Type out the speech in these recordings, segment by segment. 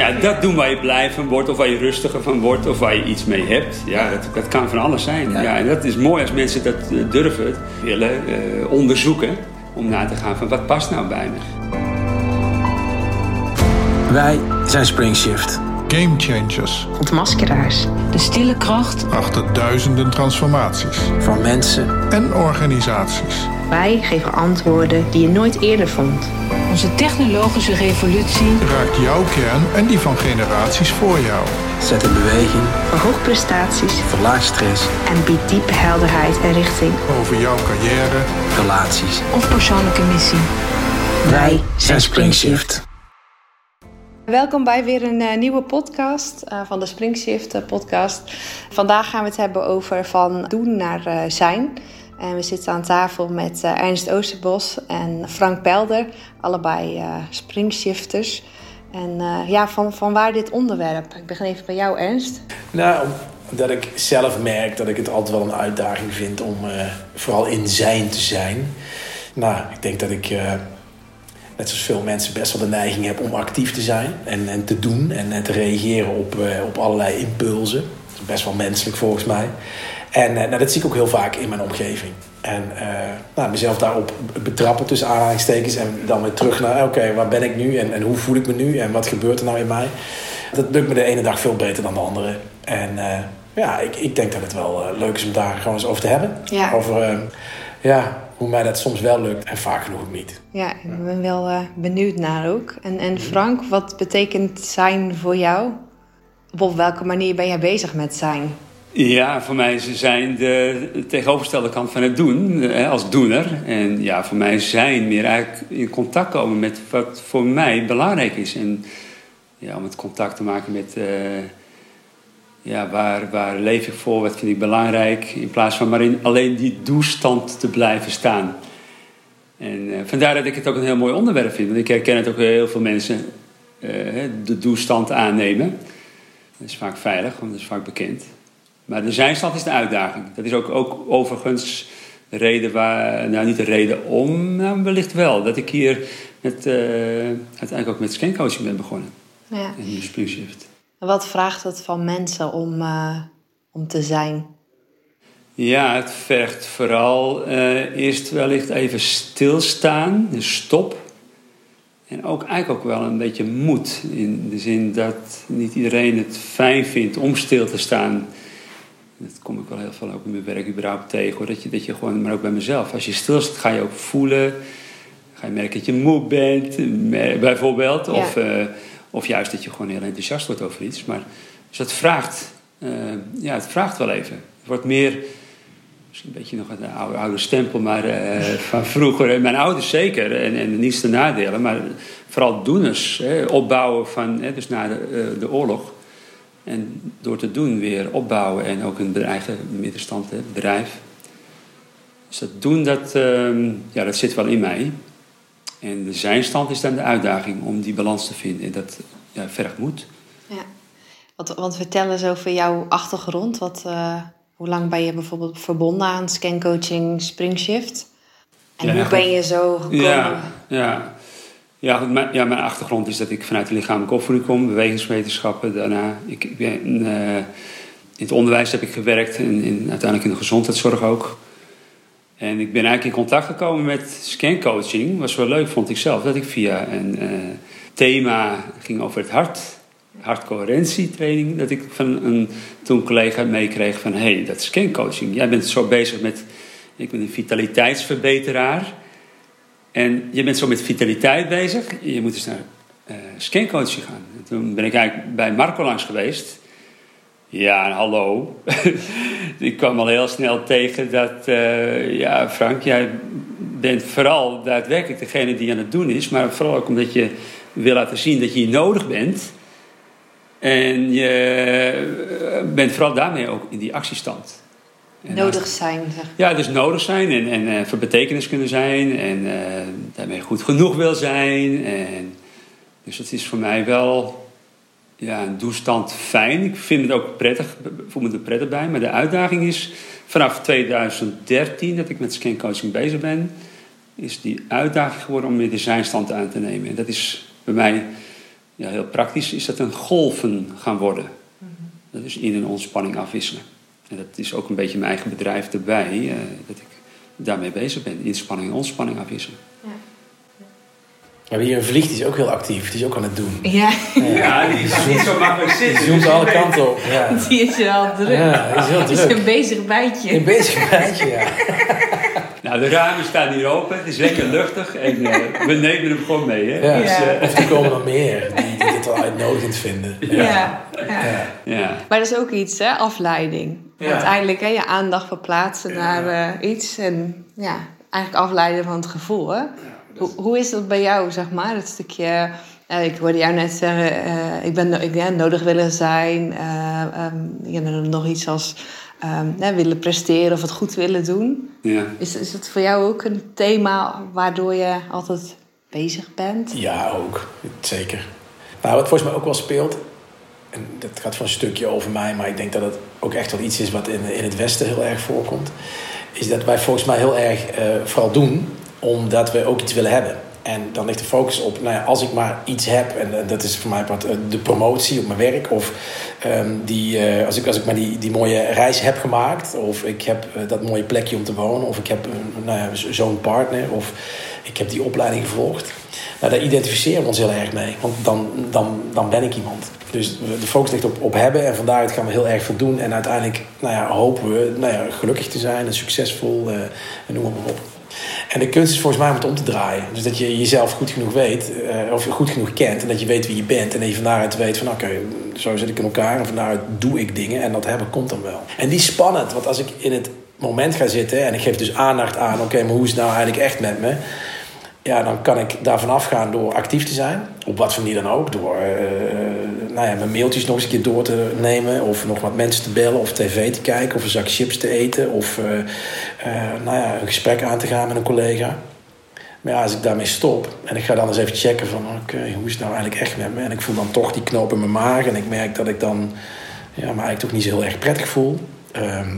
Ja, dat doen waar je blij van wordt, of waar je rustiger van wordt, of waar je iets mee hebt. Ja, dat, dat kan van alles zijn. Ja. en dat is mooi als mensen dat eh, durven, willen uh, onderzoeken. Om na te gaan van wat past nou bij me. Wij zijn Springshift. Game changers. Ontmaskeraars. De stille kracht. Achter duizenden transformaties. Van mensen. En organisaties. Wij geven antwoorden die je nooit eerder vond. Onze technologische revolutie raakt jouw kern en die van generaties voor jou. Zet in beweging. Verhoog prestaties. Verlaag stress. En biedt diepe helderheid en richting. Over jouw carrière. Relaties. Of persoonlijke missie. Wij zijn Springshift. Welkom bij weer een uh, nieuwe podcast uh, van de Springshift uh, podcast. Vandaag gaan we het hebben over van doen naar zijn. En we zitten aan tafel met Ernst Oosterbos en Frank Pelder, allebei Springshifters. En ja, van, van waar dit onderwerp? Ik begin even bij jou, Ernst. Nou, omdat ik zelf merk dat ik het altijd wel een uitdaging vind om vooral in zijn te zijn. Nou, ik denk dat ik net zoals veel mensen best wel de neiging heb om actief te zijn en, en te doen en, te reageren op, op allerlei impulsen. Dat best wel menselijk volgens mij. En uh, nou, dat zie ik ook heel vaak in mijn omgeving. En uh, nou, mezelf daarop betrappen tussen aanhalingstekens en dan weer terug naar oké, waar ben ik nu en, en hoe voel ik me nu en wat gebeurt er nou in mij. Dat lukt me de ene dag veel beter dan de andere. En ja, ik, ik denk dat het wel leuk is om daar gewoon eens over te hebben. Ja. Over ja, hoe mij dat soms wel lukt en vaak genoeg ook niet. Ja, ik ben wel benieuwd naar ook. En, en Frank, wat betekent zijn voor jou? Op welke manier ben jij bezig met zijn? Ja, voor mij is zijn de tegenovergestelde kant van het doen, als doener. En ja, voor mij zijn meer eigenlijk in contact komen met wat voor mij belangrijk is. En ja, om het contact te maken met... Uh, ja, waar, waar leef ik voor, wat vind ik belangrijk, in plaats van maar in alleen die doestand te blijven staan. En uh, vandaar dat ik het ook een heel mooi onderwerp vind, want ik herken het ook heel veel mensen uh, de doestand aannemen. Dat is vaak veilig, want dat is vaak bekend. Maar de zijnstand is de uitdaging. Dat is ook, ook overigens de reden waar, nou niet de reden om, nou wellicht wel, dat ik hier met, uh, uiteindelijk ook met scancoaching ben begonnen. Ja. En nu Spring Shift. Wat vraagt het van mensen om, uh, om te zijn? Ja, het vergt vooral uh, eerst wellicht even stilstaan, dus stop. En ook eigenlijk ook wel een beetje moed. In de zin dat niet iedereen het fijn vindt om stil te staan. Dat kom ik wel heel veel ook in mijn werk überhaupt tegen. Hoor. Dat, je, dat je gewoon, maar ook bij mezelf. Als je stil ga je ook voelen. Ga je merken dat je moe bent, bijvoorbeeld. Ja. Of... Uh, of juist dat je gewoon heel enthousiast wordt over iets. Maar, dus dat vraagt, uh, ja, het vraagt wel even. Het wordt meer, misschien een beetje nog een oude, oude stempel, maar uh, van vroeger. Mijn ouders zeker, en, en niets te nadelen. Maar vooral doeners, hè, opbouwen van, hè, dus na de, de oorlog. En door te doen weer opbouwen en ook een eigen middenstand, hè, bedrijf. Dus dat doen, dat, ja, dat zit wel in mij. En de zijnstand is dan de uitdaging om die balans te vinden. En dat ja, vergt moed. Ja. Want, want vertel eens over jouw achtergrond. Wat, uh, hoe lang ben je bijvoorbeeld verbonden aan scancoaching Springshift? En ja, hoe ben je zo gekomen? Ja, ja. Ja, mijn, ja, mijn achtergrond is dat ik vanuit de lichamelijke opvoeding kom. Bewegingswetenschappen. Daarna, ik, ben, uh, in het onderwijs heb ik gewerkt. En in, uiteindelijk in de gezondheidszorg ook. En ik ben eigenlijk in contact gekomen met scancoaching. Was wel leuk, vond ik zelf, dat ik via een uh, thema ging over het hart, hartcoherentietraining, dat ik van een toen collega meekreeg van hé, hey, dat is scancoaching. Jij bent zo bezig met, ik ben een vitaliteitsverbeteraar. En je bent zo met vitaliteit bezig. Je moet dus naar uh, scancoaching gaan. En toen ben ik eigenlijk bij Marco langs geweest. Ja, hallo. ik kwam al heel snel tegen dat, uh, ja, Frank, jij bent vooral daadwerkelijk degene die aan het doen is, maar vooral ook omdat je wil laten zien dat je hier nodig bent. En je bent vooral daarmee ook in die actiestand. En nodig zijn. Zeg. Ja, dus nodig zijn en, en uh, voor betekenis kunnen zijn en uh, daarmee goed genoeg wil zijn. En, dus dat is voor mij wel ja, een doestand fijn. Ik vind het ook prettig, voel me er prettig bij. Maar de uitdaging is vanaf 2013 dat ik met scancoaching bezig ben, is die uitdaging geworden om meer de zijnstand aan te nemen. En dat is bij mij ja, heel praktisch is dat een golven gaan worden. Dat is in- en ontspanning afwisselen. En dat is ook een beetje mijn eigen bedrijf erbij, eh, dat ik daarmee bezig ben. Inspanning en ontspanning afwisselen. We hebben hier een vlieg, die is ook heel actief. Die is ook aan het doen. Ja, Ja, die gaat niet zo makkelijk Die zitten. zoomt alle kanten op. Ja, die is wel druk. ja die is heel Het is druk. een bezig bijtje. Een bezig bijtje, ja. Nou, de ramen staan hier open. Het is lekker luchtig. En eh, we nemen hem gewoon mee. Hè? ja. Dus, eh, Of er komen er meer die, die dit wel uitnodigend vinden. Ja. ja. Ja. ja. Maar dat is ook iets, hè? Afleiding. Ja. Uiteindelijk hè, je aandacht verplaatsen naar eh, iets. En ja, eigenlijk afleiden van het gevoel, hè? hoe, hoe is dat bij jou, zeg maar? Het stukje... eh, ik hoorde jou net zeggen, eh, ik ben ik, ja, nodig willen zijn. eh ehm, ja, dan nog iets als ehm, hè, willen presteren of het goed willen doen. ja. Is, is het voor jou ook een thema waardoor je altijd bezig bent? Ja, ook. Zeker. Nou, wat volgens mij ook wel speelt... en dat gaat voor een stukje over mij... maar ik denk dat het ook echt wel iets is wat in, in het Westen heel erg voorkomt... is dat wij volgens mij heel erg eh, vooral doen... omdat we ook iets willen hebben. En dan ligt de focus op, nou ja, als ik maar iets heb... en dat is voor mij wat, eh, de promotie op mijn werk... of ehm, die, eh, als, ik, als ik maar die, die mooie reis heb gemaakt... of ik heb dat mooie plekje om te wonen... of ik heb nou ja, zo- zo'n partner... of ik heb die opleiding gevolgd... Nou, daar identificeren we ons heel erg mee. Want dan, dan, dan ben ik iemand. Dus de focus ligt op, op hebben. En van daaruit gaan we heel erg veel doen. En uiteindelijk nou ja, hopen we nou ja, gelukkig te zijn en succesvol. eh, en noem maar op. En de kunst is volgens mij om het om te draaien. Dus dat je jezelf goed genoeg weet. eh, of goed genoeg kent. En dat je weet wie je bent. En dat je van daaruit weet van oké, zo zit ik in elkaar. En van daaruit doe ik dingen. En dat hebben komt dan wel. En die is spannend. Want als ik in het moment ga zitten. En ik geef dus aandacht aan. Oké, maar hoe is het nou eigenlijk echt met me? Ja, dan kan ik daarvan afgaan door actief te zijn. Op wat voor manier dan ook. Door eh, nou ja, mijn mailtjes nog eens een keer door te nemen. Of nog wat mensen te bellen. Of tv te kijken. Of een zak chips te eten. Of eh, eh, nou ja, een gesprek aan te gaan met een collega. Maar ja, als ik daarmee stop en ik ga dan eens even checken van... oké, hoe is het nou eigenlijk echt met me? En ik voel dan toch die knoop in mijn maag. En ik merk dat ik dan ja, me eigenlijk toch niet zo heel erg prettig voel. Ehm,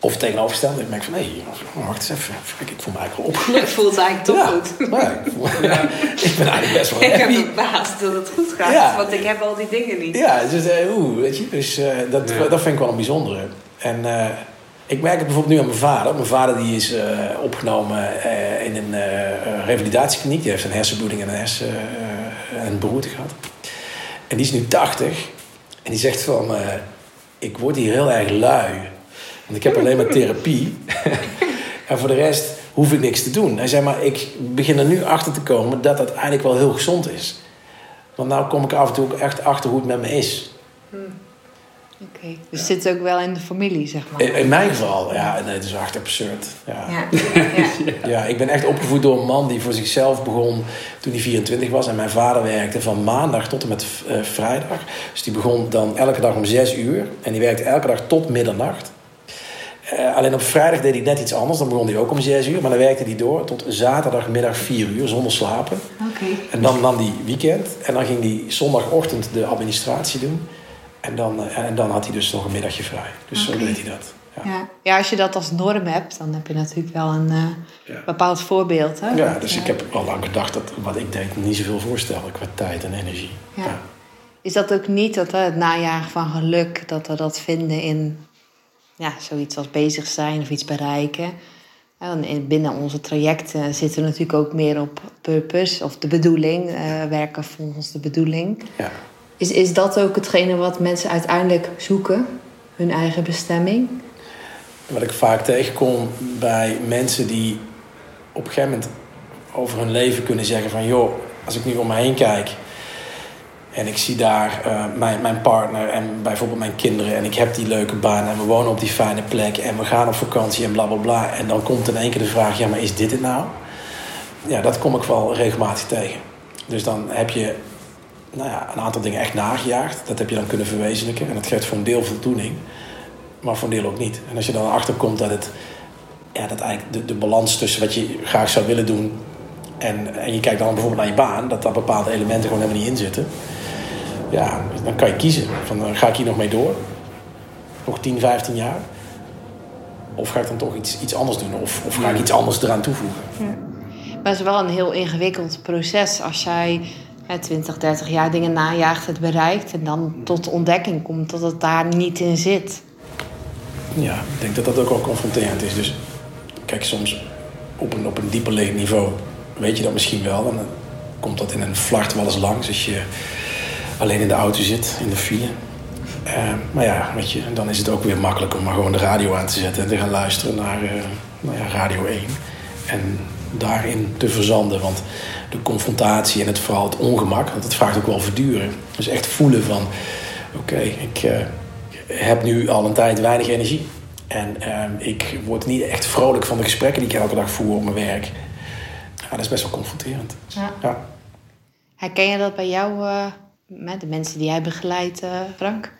of het tegenovergestelde. Ik merk van, hé, hey, wacht eens even. Ik voel me eigenlijk wel opgelucht. Het voelt eigenlijk toch Ja, goed. maar ik, voel- ik ben eigenlijk best wel Ik heb happy. het baas dat het goed gaat, Ja. want ik heb al die dingen niet. Ja, dus, oeh, weet je, dus eh, dat, dat vind ik wel een bijzondere. En eh, ik merk het bijvoorbeeld nu aan mijn vader. Mijn vader die is eh, opgenomen eh, in een eh, revalidatiekliniek. Die heeft een hersenbloeding en een, hersen, eh, en een beroerte gehad. En die is nu 80. En die zegt van, eh, ik word hier heel erg lui. Want ik heb alleen maar therapie. en voor de rest hoef ik niks te doen. Hij zei, maar ik begin er nu achter te komen dat dat eigenlijk wel heel gezond is. Want nou kom ik af en toe ook echt achter hoe het met me is. Oké, Dus zit ook wel in de familie, zeg maar. In, in mijn geval, ja, nee, het is echt absurd. Ja. Ja. ja. Ja, ik ben echt opgevoed door een man die voor zichzelf begon toen hij 24 was. En mijn vader werkte van maandag tot en met eh, vrijdag. Dus die begon dan elke dag om 6 uur. En die werkte elke dag tot middernacht. Eh, alleen op vrijdag deed hij net iets anders. Dan begon hij ook om 6 uur. Maar dan werkte hij door tot zaterdagmiddag 4 uur zonder slapen. Oké. En dan nam hij weekend. En dan ging hij zondagochtend de administratie doen. En dan, eh, en dan had hij dus nog een middagje vrij. Dus zo deed hij dat. Ja. Ja. ja, als je dat als norm hebt, dan heb je natuurlijk wel een eh, Ja. bepaald voorbeeld. Hè? Ja, dus ik heb al lang gedacht dat wat ik deed niet zoveel voorstelde qua tijd en energie. Ja. Is dat ook niet dat, hè, het najagen van geluk, dat we dat vinden in ja, zoiets als bezig zijn of iets bereiken? En in- binnen onze trajecten zitten we natuurlijk ook meer op purpose of de bedoeling, eh, werken volgens de bedoeling. Ja. Is, is dat ook hetgene wat mensen uiteindelijk zoeken, hun eigen bestemming? Wat ik vaak tegenkom bij mensen die op een gegeven moment over hun leven kunnen zeggen van... joh, als ik nu om me heen kijk en ik zie daar eh, mijn, mijn partner en bijvoorbeeld mijn kinderen... en ik heb die leuke baan en we wonen op die fijne plek en we gaan op vakantie en bla bla bla... en dan komt in één keer de vraag, ja, maar is dit het nou? Ja, dat kom ik wel regelmatig tegen. Dus dan heb je nou ja, een aantal dingen echt nagejaagd. Dat heb je dan kunnen verwezenlijken en dat geeft voor een deel voldoening maar voor een deel ook niet. En als je dan erachter komt dat het, ja, dat eigenlijk de, de balans tussen wat je graag zou willen doen en, en je kijkt dan bijvoorbeeld naar je baan, dat daar bepaalde elementen gewoon helemaal niet in zitten, ja, dan kan je kiezen. Van, eh, ga ik hier nog mee door? Nog 10, 15 jaar? Of ga ik dan toch iets, iets anders doen? Of, of ga ik iets anders eraan toevoegen? Maar het is wel een heel ingewikkeld proces als jij hè, 20, 30 jaar dingen najaagt, het bereikt en dan tot de ontdekking komt dat het daar niet in zit. Ja, ik denk dat dat ook wel confronterend is. Dus kijk, soms op een, op een dieper niveau weet je dat misschien wel. Dan komt dat in een vlacht wel eens langs als je alleen in de auto zit, in de file. Eh, maar ja, weet je, dan is het ook weer makkelijk om maar gewoon de radio aan te zetten en te gaan luisteren naar eh, nou ja, Radio 1. En daarin te verzanden. Want de confrontatie en het vooral het ongemak, want het vraagt ook wel verduren. Dus echt voelen van, oké, ik eh, heb nu al een tijd weinig energie. En ik word niet echt vrolijk van de gesprekken die ik elke dag voer op mijn werk. Ja, dat is best wel confronterend. Ja. Ja. Herken je dat bij jou, met de mensen die jij begeleidt, eh, Frank?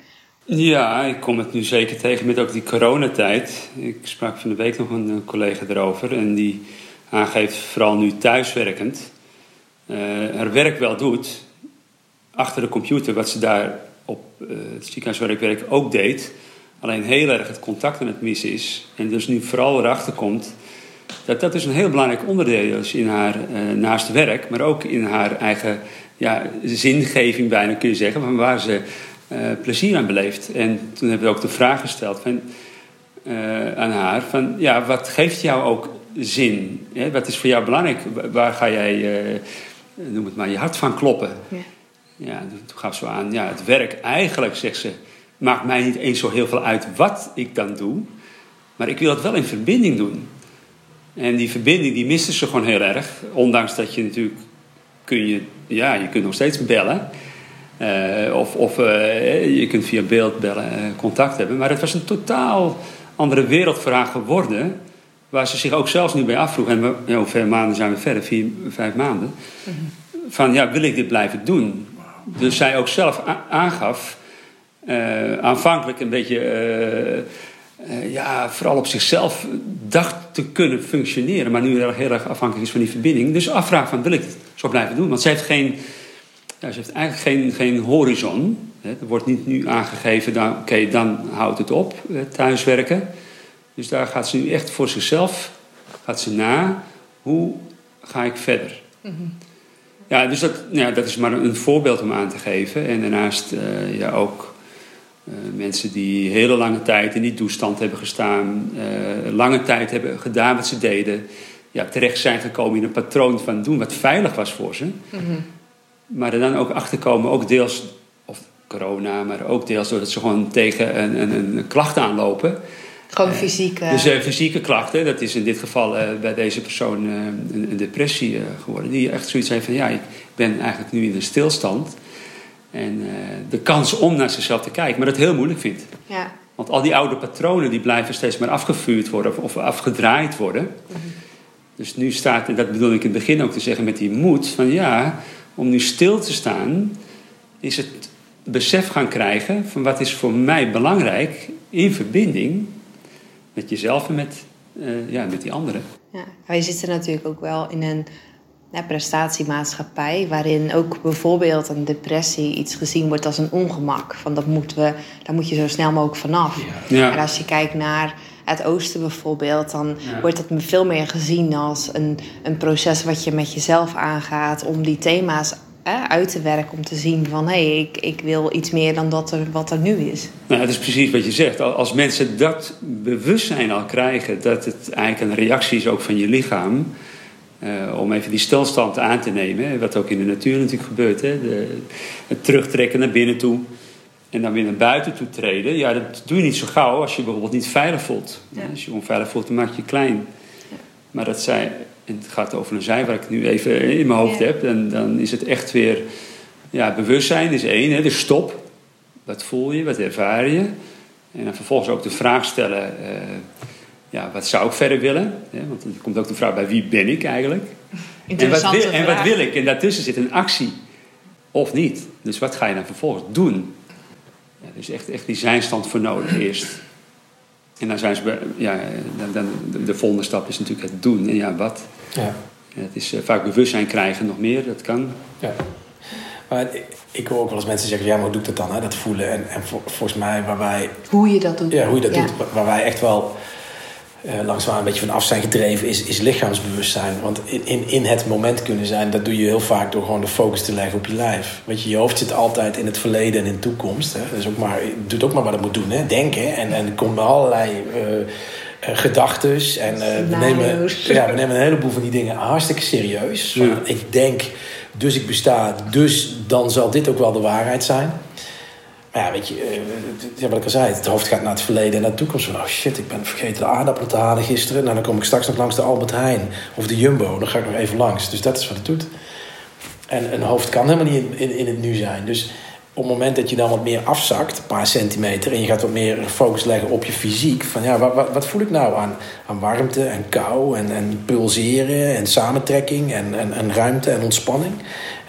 Ja, ik kom het nu zeker tegen met ook die coronatijd. Ik sprak van de week nog een, een collega erover en die aangeeft, vooral nu thuiswerkend, eh, haar werk wel doet achter de computer, wat ze daar op eh, het ziekenhuiswerkwerk ook deed. Alleen heel erg het contact aan het missen is. En dus nu vooral erachter komt dat dat dus een heel belangrijk onderdeel is in haar eh, naaste werk, maar ook in haar eigen ja, zingeving bijna kun je zeggen, van waar ze eh, plezier aan beleeft. En toen hebben we ook de vraag gesteld van, eh, aan haar van ja, wat geeft jou ook zin? Hè? Wat is voor jou belangrijk? Wa- Waar ga jij, eh, noem het maar, je hart van kloppen? Ja. Ja, toen gaf ze aan, ja, het werk eigenlijk, zegt ze, maakt mij niet eens zo heel veel uit wat ik dan doe. Maar ik wil het wel in verbinding doen. En die verbinding, die miste ze gewoon heel erg. Ondanks dat je natuurlijk, kun je, ja, je kunt nog steeds bellen. Eh, of of eh, je kunt via beeld bellen, contact hebben. Maar het was een totaal andere wereld voor haar geworden. Waar ze zich ook zelfs nu bij afvroeg. En we, ja, hoeveel maanden zijn we verder? Vier, vijf maanden. Van ja, wil ik dit blijven doen? Dus zij ook zelf aangaf. eh, aanvankelijk een beetje. Eh, ja, vooral op zichzelf dacht te kunnen functioneren. Maar nu heel, erg afhankelijk is van die verbinding. Dus afvraag van wil ik het zo blijven doen? Want ze heeft geen. Ja, ze heeft eigenlijk geen, geen horizon. Hè. Er wordt niet nu aangegeven, dan, oké, dan houdt het op, eh, thuiswerken. Dus daar gaat ze nu echt voor zichzelf gaat ze na. Hoe ga ik verder? Ja, dus dat, ja, dat is maar een voorbeeld om aan te geven. En daarnaast eh, ja, ook mensen die hele lange tijd in die toestand hebben gestaan. eh, lange tijd hebben gedaan wat ze deden. Ja, terecht zijn gekomen in een patroon van doen wat veilig was voor ze. Maar er dan ook achter komen, ook deels, of corona, maar ook deels doordat ze gewoon tegen een, een, een klacht aanlopen. Gewoon eh, Dus eh, fysieke klachten, dat is in dit geval eh, bij deze persoon eh, een, een depressie eh, geworden. Die echt zoiets heeft van, ja, ik ben eigenlijk nu in een stilstand. En eh, de kans om naar zichzelf te kijken, maar dat heel moeilijk vindt. ja. Want al die oude patronen die blijven steeds maar afgevuurd worden of, afgedraaid worden. Dus nu staat, en dat bedoel ik in het begin ook te zeggen met die moed, van ja, om nu stil te staan, is het besef gaan krijgen van wat is voor mij belangrijk in verbinding met jezelf en met, eh, ja, met die anderen. Ja, wij zitten natuurlijk ook wel in een ja, prestatiemaatschappij, waarin ook bijvoorbeeld een depressie iets gezien wordt als een ongemak. Van dat moeten we, daar moet je zo snel mogelijk vanaf. Ja. En als je kijkt naar het oosten bijvoorbeeld, dan Ja. wordt dat veel meer gezien als een, een proces wat je met jezelf aangaat om die thema's hè, uit te werken. Om te zien van hé, hey, ik, ik wil iets meer dan dat er, wat er nu is. Nou, dat is precies wat je zegt. Al- Als mensen dat bewustzijn al krijgen, dat het eigenlijk een reactie is ook van je lichaam. Eh, om even die stilstand aan te nemen, hè, wat ook in de natuur natuurlijk gebeurt. Hè, de, het terugtrekken naar binnen toe en dan weer naar buiten toe treden. Ja, dat doe je niet zo gauw als je bijvoorbeeld niet veilig voelt. Als je je onveilig voelt, dan maak je je klein. Maar dat zij, en het gaat over een zij waar ik nu even in mijn hoofd Ja. heb, dan, dan is het echt weer ja, bewustzijn is één, hè, dus stop. Wat voel je, wat ervaar je? En dan vervolgens ook de vraag stellen, eh, ja, wat zou ik verder willen? Hè, want er komt ook de vraag bij wie ben ik eigenlijk? En wat, Interessante wil, en wat wil ik? En daartussen zit een actie. Of niet. Dus wat ga je dan vervolgens doen? Ja, er is echt, echt die zijnstand voor nodig eerst. En dan zijn ze bij, ja, dan, dan, de volgende stap is natuurlijk het doen. En ja, wat? Ja. Het is eh, vaak bewustzijn krijgen nog meer, dat kan. Ja. Maar ik, ik hoor ook wel eens mensen zeggen, ja, maar hoe doe ik dat dan, hè, dat voelen? En, en vol- volgens mij, waar wij, Hoe je dat doet. ja, hoe je dat Ja. doet, waar wij echt wel uh, langzaamaan een beetje van af zijn gedreven, is, is lichaamsbewustzijn. Want in, in, in het moment kunnen zijn, dat doe je heel vaak door gewoon de focus te leggen op je lijf. Weet je, je hoofd zit altijd in het verleden en in de toekomst. Hè. Dus ook maar, doet ook maar wat het moet doen, hè. denken. En, en er komen allerlei uh, uh, gedachten. En we, nemen, ja, we nemen een heleboel van die dingen hartstikke serieus. Ik denk, dus ik besta, dus dan zal dit ook wel de waarheid zijn. Maar ja, weet je, ja, wat ik al zei, het hoofd gaat naar het verleden en naar de toekomst. Van, oh shit, ik ben vergeten de aardappelen te halen gisteren. Nou, dan kom ik straks nog langs de Albert Heijn of de Jumbo. Dan ga ik nog even langs. Dus dat is wat het doet. En een hoofd kan helemaal niet in, in, in het nu zijn. Dus op het moment dat je dan wat meer afzakt, een paar centimeter, en je gaat wat meer focus leggen op je fysiek, van ja, wat, wat voel ik nou aan, aan warmte en kou en, en pulseren en samentrekking en, en, en ruimte en ontspanning.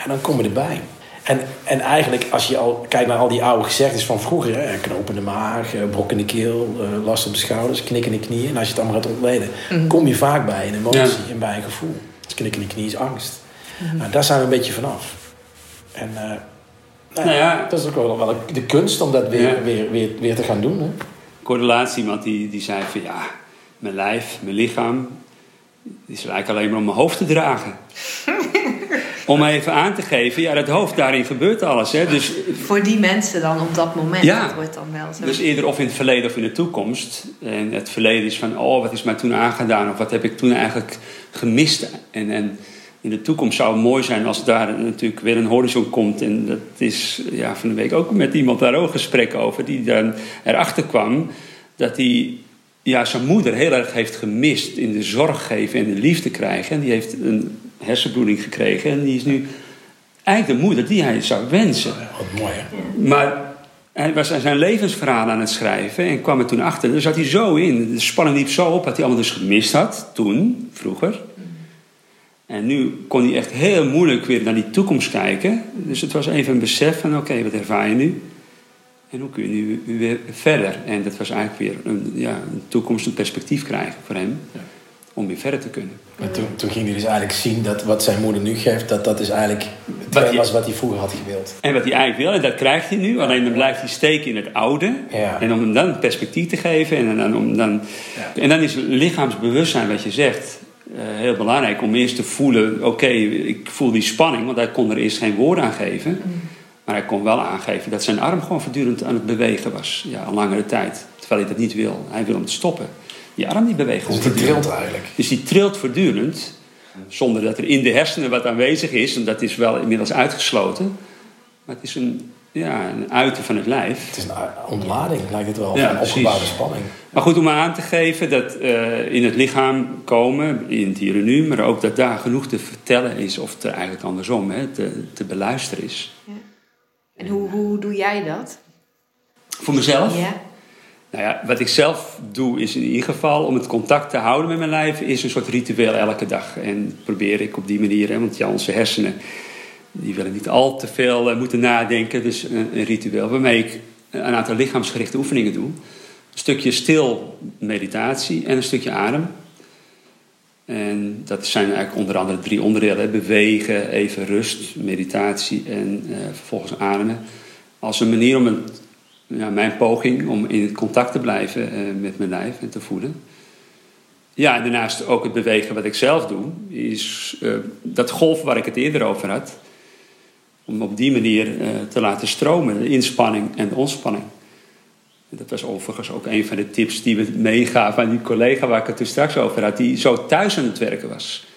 En dan kom je erbij. En, en eigenlijk, als je al kijkt naar al die oude gezegdes van vroeger, hè, knopende maag, eh, brok in de keel, eh, last op de schouders, knik in de knieën. En als je het allemaal gaat ontleden, Mhm. kom je vaak bij een emotie en bij een gevoel. Dus knik in de knie is angst. Mhm. Nou, daar zijn we een beetje vanaf. En uh, nou, Nou ja. dat is ook wel, wel de kunst om dat weer, Ja. weer, weer, weer te gaan doen. Hè? iemand die, die zei van ja, mijn lijf, mijn lichaam, die is eigenlijk alleen maar om mijn hoofd te dragen. om even aan te geven, ja, dat hoofd, daarin gebeurt alles. Hè? Dus, Voor die mensen dan op dat moment. Ja. Dat wordt dan wel zo. dus eerder of in het verleden of in de toekomst. En het verleden is van, oh, wat is mij toen aangedaan? Of wat heb ik toen eigenlijk gemist? En, en in de toekomst zou het mooi zijn als daar natuurlijk weer een horizon komt. En dat is ja, van de week ook met iemand daar ook een gesprek over. Die dan erachter kwam dat hij ja, zijn moeder heel erg heeft gemist in de zorg geven en de liefde krijgen. En die heeft een hersenbloeding gekregen. En die is nu eigenlijk de moeder die hij zou wensen. Wat mooi, hè? Maar hij was zijn levensverhaal aan het schrijven en kwam er toen achter. Daar zat hij zo in. De spanning liep zo op wat hij allemaal dus gemist had toen, vroeger. En nu kon hij echt heel moeilijk weer naar die toekomst kijken. Dus het was even een besef van oké, wat ervaar je nu? En hoe kun je nu weer verder? En dat was eigenlijk weer een, ja, een toekomst, een perspectief krijgen voor hem. Om weer verder te kunnen. Maar toen, toen ging hij dus eigenlijk zien dat wat zijn moeder nu geeft, dat dat is eigenlijk Wat was wat hij vroeger had gewild. En wat hij eigenlijk wil, en dat krijgt hij nu. Alleen dan blijft hij steken in het oude. Ja. En om hem dan een perspectief te geven. En dan, om dan, en dan is lichaamsbewustzijn, wat je zegt, eh, heel belangrijk. Om eerst te voelen, oké, ik voel die spanning. Want hij kon er eerst geen woord aan geven. Maar hij kon wel aangeven dat zijn arm gewoon voortdurend aan het bewegen was. Ja, een langere tijd. Terwijl hij dat niet wil. Hij wil hem stoppen. Die arm die beweegt Dus die trilt eigenlijk. Dus die trilt voortdurend. Zonder dat er in de hersenen wat aanwezig is. En dat is wel inmiddels uitgesloten. Maar het is een, ja, een uiten van het lijf. Het is een ontlading, lijkt het wel, Ja, van precies. opgebouwde spanning. Maar goed, om aan te geven dat eh, in het lichaam komen, in het hier en nu, maar ook dat daar genoeg te vertellen is, of het eigenlijk andersom, hè, te, te beluisteren is. En hoe, hoe doe jij dat? Voor mezelf? Ja. Nou ja, wat ik zelf doe is in ieder geval om het contact te houden met mijn lijf, is een soort ritueel elke dag. En probeer ik op die manier, hè, want ja, onze hersenen die willen niet al te veel eh, moeten nadenken. Dus een, een ritueel waarmee ik een aantal lichaamsgerichte oefeningen doe. Een stukje stil meditatie en een stukje adem. En dat zijn eigenlijk onder andere drie onderdelen. Bewegen, even rust, meditatie en eh, vervolgens ademen. Als een manier om het, ja, mijn poging om in contact te blijven eh, met mijn lijf en te voelen. Ja, en daarnaast ook het bewegen wat ik zelf doe, is eh, dat golf waar ik het eerder over had. Om op die manier eh, te laten stromen, de inspanning en de ontspanning. Dat was overigens ook een van de tips die we meegaven aan die collega waar ik het toen straks over had, die zo thuis aan het werken was.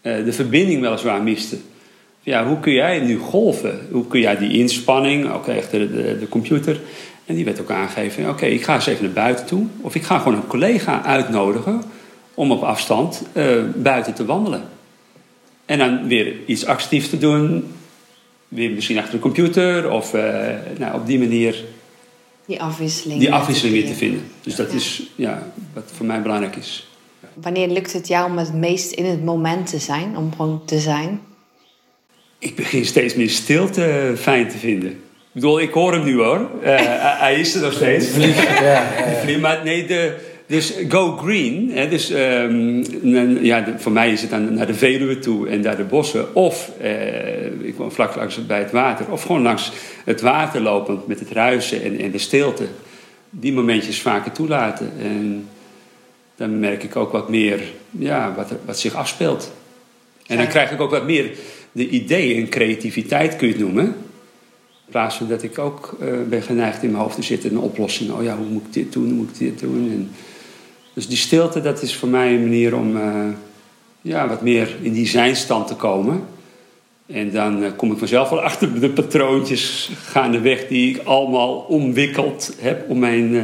De verbinding weliswaar miste. Ja, hoe kun jij nu golven? Hoe kun jij die inspanning, ook achter de, de computer, en die werd ook aangegeven, oké, ik ga eens even naar buiten toe. Of ik ga gewoon een collega uitnodigen om op afstand eh, buiten te wandelen. En dan weer iets actiefs te doen, weer misschien achter de computer, of eh, nou, op die manier Die afwisseling. die afwisseling weer te vinden. Dus dat is ja, wat voor mij belangrijk is. Wanneer lukt het jou om het meest in het moment te zijn? Om gewoon te zijn? Ik begin steeds meer stilte fijn te vinden. Ik bedoel, ik hoor hem nu hoor. Eh, hij- is er nog steeds. Ja, ja, ja. Vlieg, Maar nee, de, dus go green. Hè, dus ehm, ja, de- voor mij is het dan naar de Veluwe toe en daar de bossen. Of eh, ik woon vlak langs bij het water. Of gewoon langs het water lopend met het ruisen en, en de stilte. Die momentjes vaker toelaten. En dan merk ik ook wat meer ja, wat, er- wat zich afspeelt. En dan krijg ik ook wat meer de ideeën en creativiteit, kun je het noemen. In plaats van dat ik ook eh, ben geneigd in mijn hoofd te zitten, een oplossing. Oh ja, hoe moet ik dit doen, hoe moet ik dit doen? En dus die stilte, dat is voor mij een manier om eh, ja, wat meer in die zijnstand te komen. En dan eh, kom ik vanzelf wel achter de patroontjes gaandeweg die ik allemaal omwikkeld heb om mijn, eh,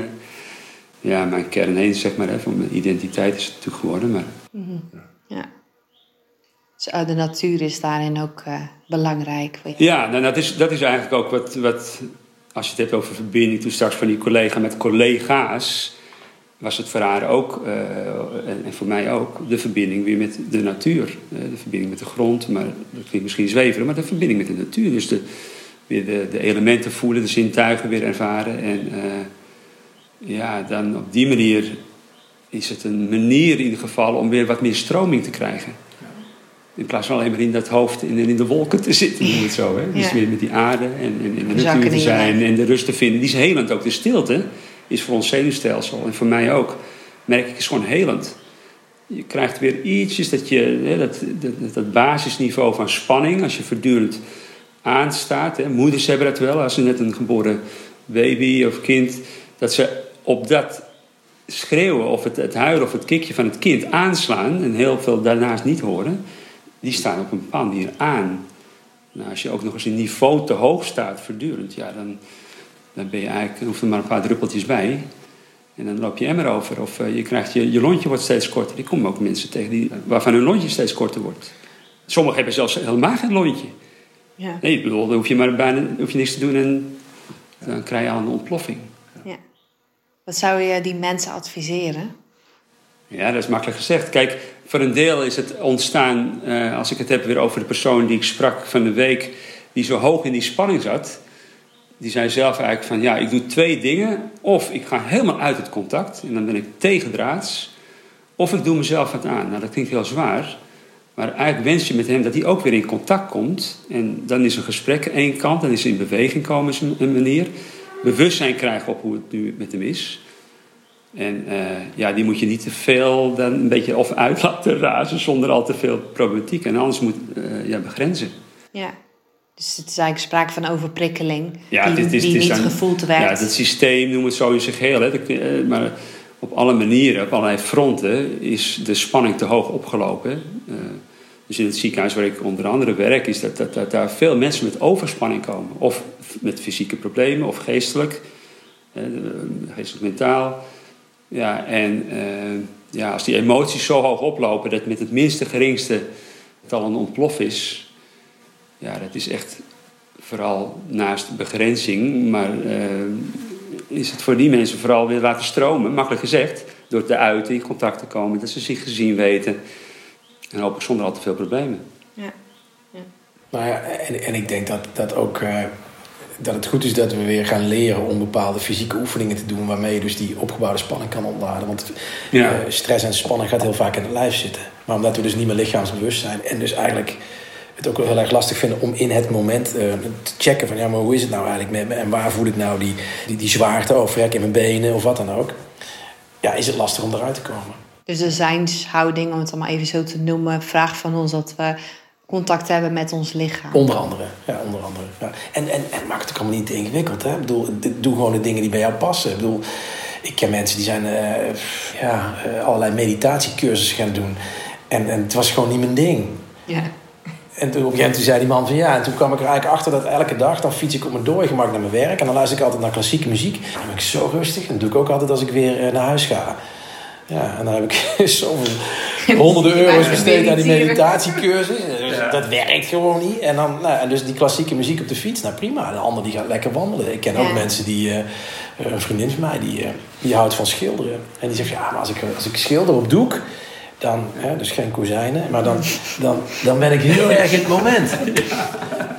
ja, mijn kern heen, zeg maar. Hè. Van mijn identiteit is het natuurlijk geworden. Maar Ja. De natuur is daarin ook eh, belangrijk. Ja, nou, dat, is, dat is eigenlijk ook wat, wat, als je het hebt over verbinding, toen straks van die collega met collega's, was het voor haar ook, eh, en, en voor mij ook, de verbinding weer met de natuur. Eh, de verbinding met de grond, maar dat klinkt misschien zweverig, maar de verbinding met de natuur. Dus de, weer de, de elementen voelen, de zintuigen weer ervaren. En ja, dan op die manier is het een manier in ieder geval om weer wat meer stroming te krijgen. In plaats van alleen maar in dat hoofd en in de wolken te zitten, noem het zo. Hè? Dus weer met die aarde en, en in de natuur te zijn en de rust te vinden. Die is helend ook. De stilte is voor ons zenuwstelsel en voor mij ook, merk ik, is gewoon helend. Je krijgt weer ietsjes dat je, hè, dat, dat, dat basisniveau van spanning, als je voortdurend aanstaat. Hè. Moeders hebben dat wel, als ze net een geboren baby of kind, dat ze op dat schreeuwen of het, het huilen of het kikje van het kind aanslaan en heel veel daarnaast niet horen, die staan op een bepaalde manier aan. Nou, als je ook nog eens een niveau te hoog staat voortdurend, ja, dan, dan ben je eigenlijk, hoeft er maar een paar druppeltjes bij. En dan loop je emmer over. Of eh, je, krijgt je, je lontje wordt steeds korter. Ik kom ook mensen tegen die, waarvan hun lontje steeds korter wordt. Sommigen hebben zelfs helemaal geen lontje. Ja. Nee, ik bedoel, dan hoef je maar bijna hoef je niks te doen en dan krijg je al een ontploffing. Ja. Wat zou je die mensen adviseren? Ja, dat is makkelijk gezegd. Kijk, voor een deel is het ontstaan, eh, als ik het heb weer over de persoon die ik sprak van de week, die zo hoog in die spanning zat. Die zei zelf eigenlijk van, ja, ik doe twee dingen. Of ik ga helemaal uit het contact en dan ben ik tegendraads. Of ik doe mezelf wat aan. Nou, dat klinkt heel zwaar. Maar eigenlijk wens je met hem dat hij ook weer in contact komt. En dan is een gesprek één kant, dan is in beweging komen is een, een manier. Bewustzijn krijgen op hoe het nu met hem is. En eh, ja, die moet je niet te veel dan een beetje of uit laten razen zonder al te veel problematiek. En anders moet eh, ja, begrenzen. Ja. Dus het is eigenlijk sprake van overprikkeling. Ja, die is- die niet gevoeld Ja, werd. het systeem, noem het zo in zich geheel. Hè. Je, eh, maar op alle manieren, op allerlei fronten, is de spanning te hoog opgelopen. Dus in het ziekenhuis waar ik onder andere werk, is dat, dat, dat daar veel mensen met overspanning komen. Of met fysieke problemen, of geestelijk, eh, geestelijk mentaal. Ja, en eh, ja, als die emoties zo hoog oplopen dat met het minste geringste het al een ontplof is, ja, dat is echt vooral naast begrenzing, maar eh, is het voor die mensen vooral weer laten stromen, makkelijk gezegd, door te uiten, in contact te komen, dat ze zich gezien weten. En hopelijk zonder al te veel problemen. Ja. Nou ja, en, en ik denk dat, dat ook eh, dat het goed is dat we weer gaan leren om bepaalde fysieke oefeningen te doen waarmee je dus die opgebouwde spanning kan ontladen. Want Ja. eh, stress en spanning gaat heel vaak in het lijf zitten. Maar omdat we dus niet meer lichaamsbewust zijn en dus eigenlijk het ook wel heel erg lastig vinden om in het moment eh, te checken van ja, maar hoe is het nou eigenlijk met me en waar voel ik nou die, die, die zwaarte of in mijn benen of wat dan ook. Ja, is het lastig om eruit te komen. Dus de zijnshouding, om het allemaal even zo te noemen, vraagt van ons dat we contact hebben met ons lichaam. Onder andere. Ja, onder andere. Ja. En, en, en maak het ook allemaal niet ingewikkeld. Hè? Ik bedoel, doe gewoon de dingen die bij jou passen. Ik bedoel, ik ken mensen die zijn eh, ja, eh, allerlei meditatiecursussen gaan doen. En, en het was gewoon niet mijn ding. Ja. En toen op een gegeven moment zei die man van ja, en toen kwam ik er eigenlijk achter dat elke dag dan fiets ik op mijn doorgemak naar mijn werk. En dan luister ik altijd naar klassieke muziek. En dan ben ik zo rustig. En dat doe ik ook altijd als ik weer eh, naar huis ga. Ja, en dan heb ik zoveel honderden euro's besteed aan die meditatiecursus. Dat werkt gewoon niet. En, dan, nou, en dus die klassieke muziek op de fiets, nou prima. De ander die gaat lekker wandelen. Ik ken ook mensen die, eh, een vriendin van mij, die, eh, die houdt van schilderen. En die zegt, ja, maar als ik, als ik schilder op doek, dan, hè, dus geen kozijnen, maar dan, dan, dan ben ik heel erg in het moment.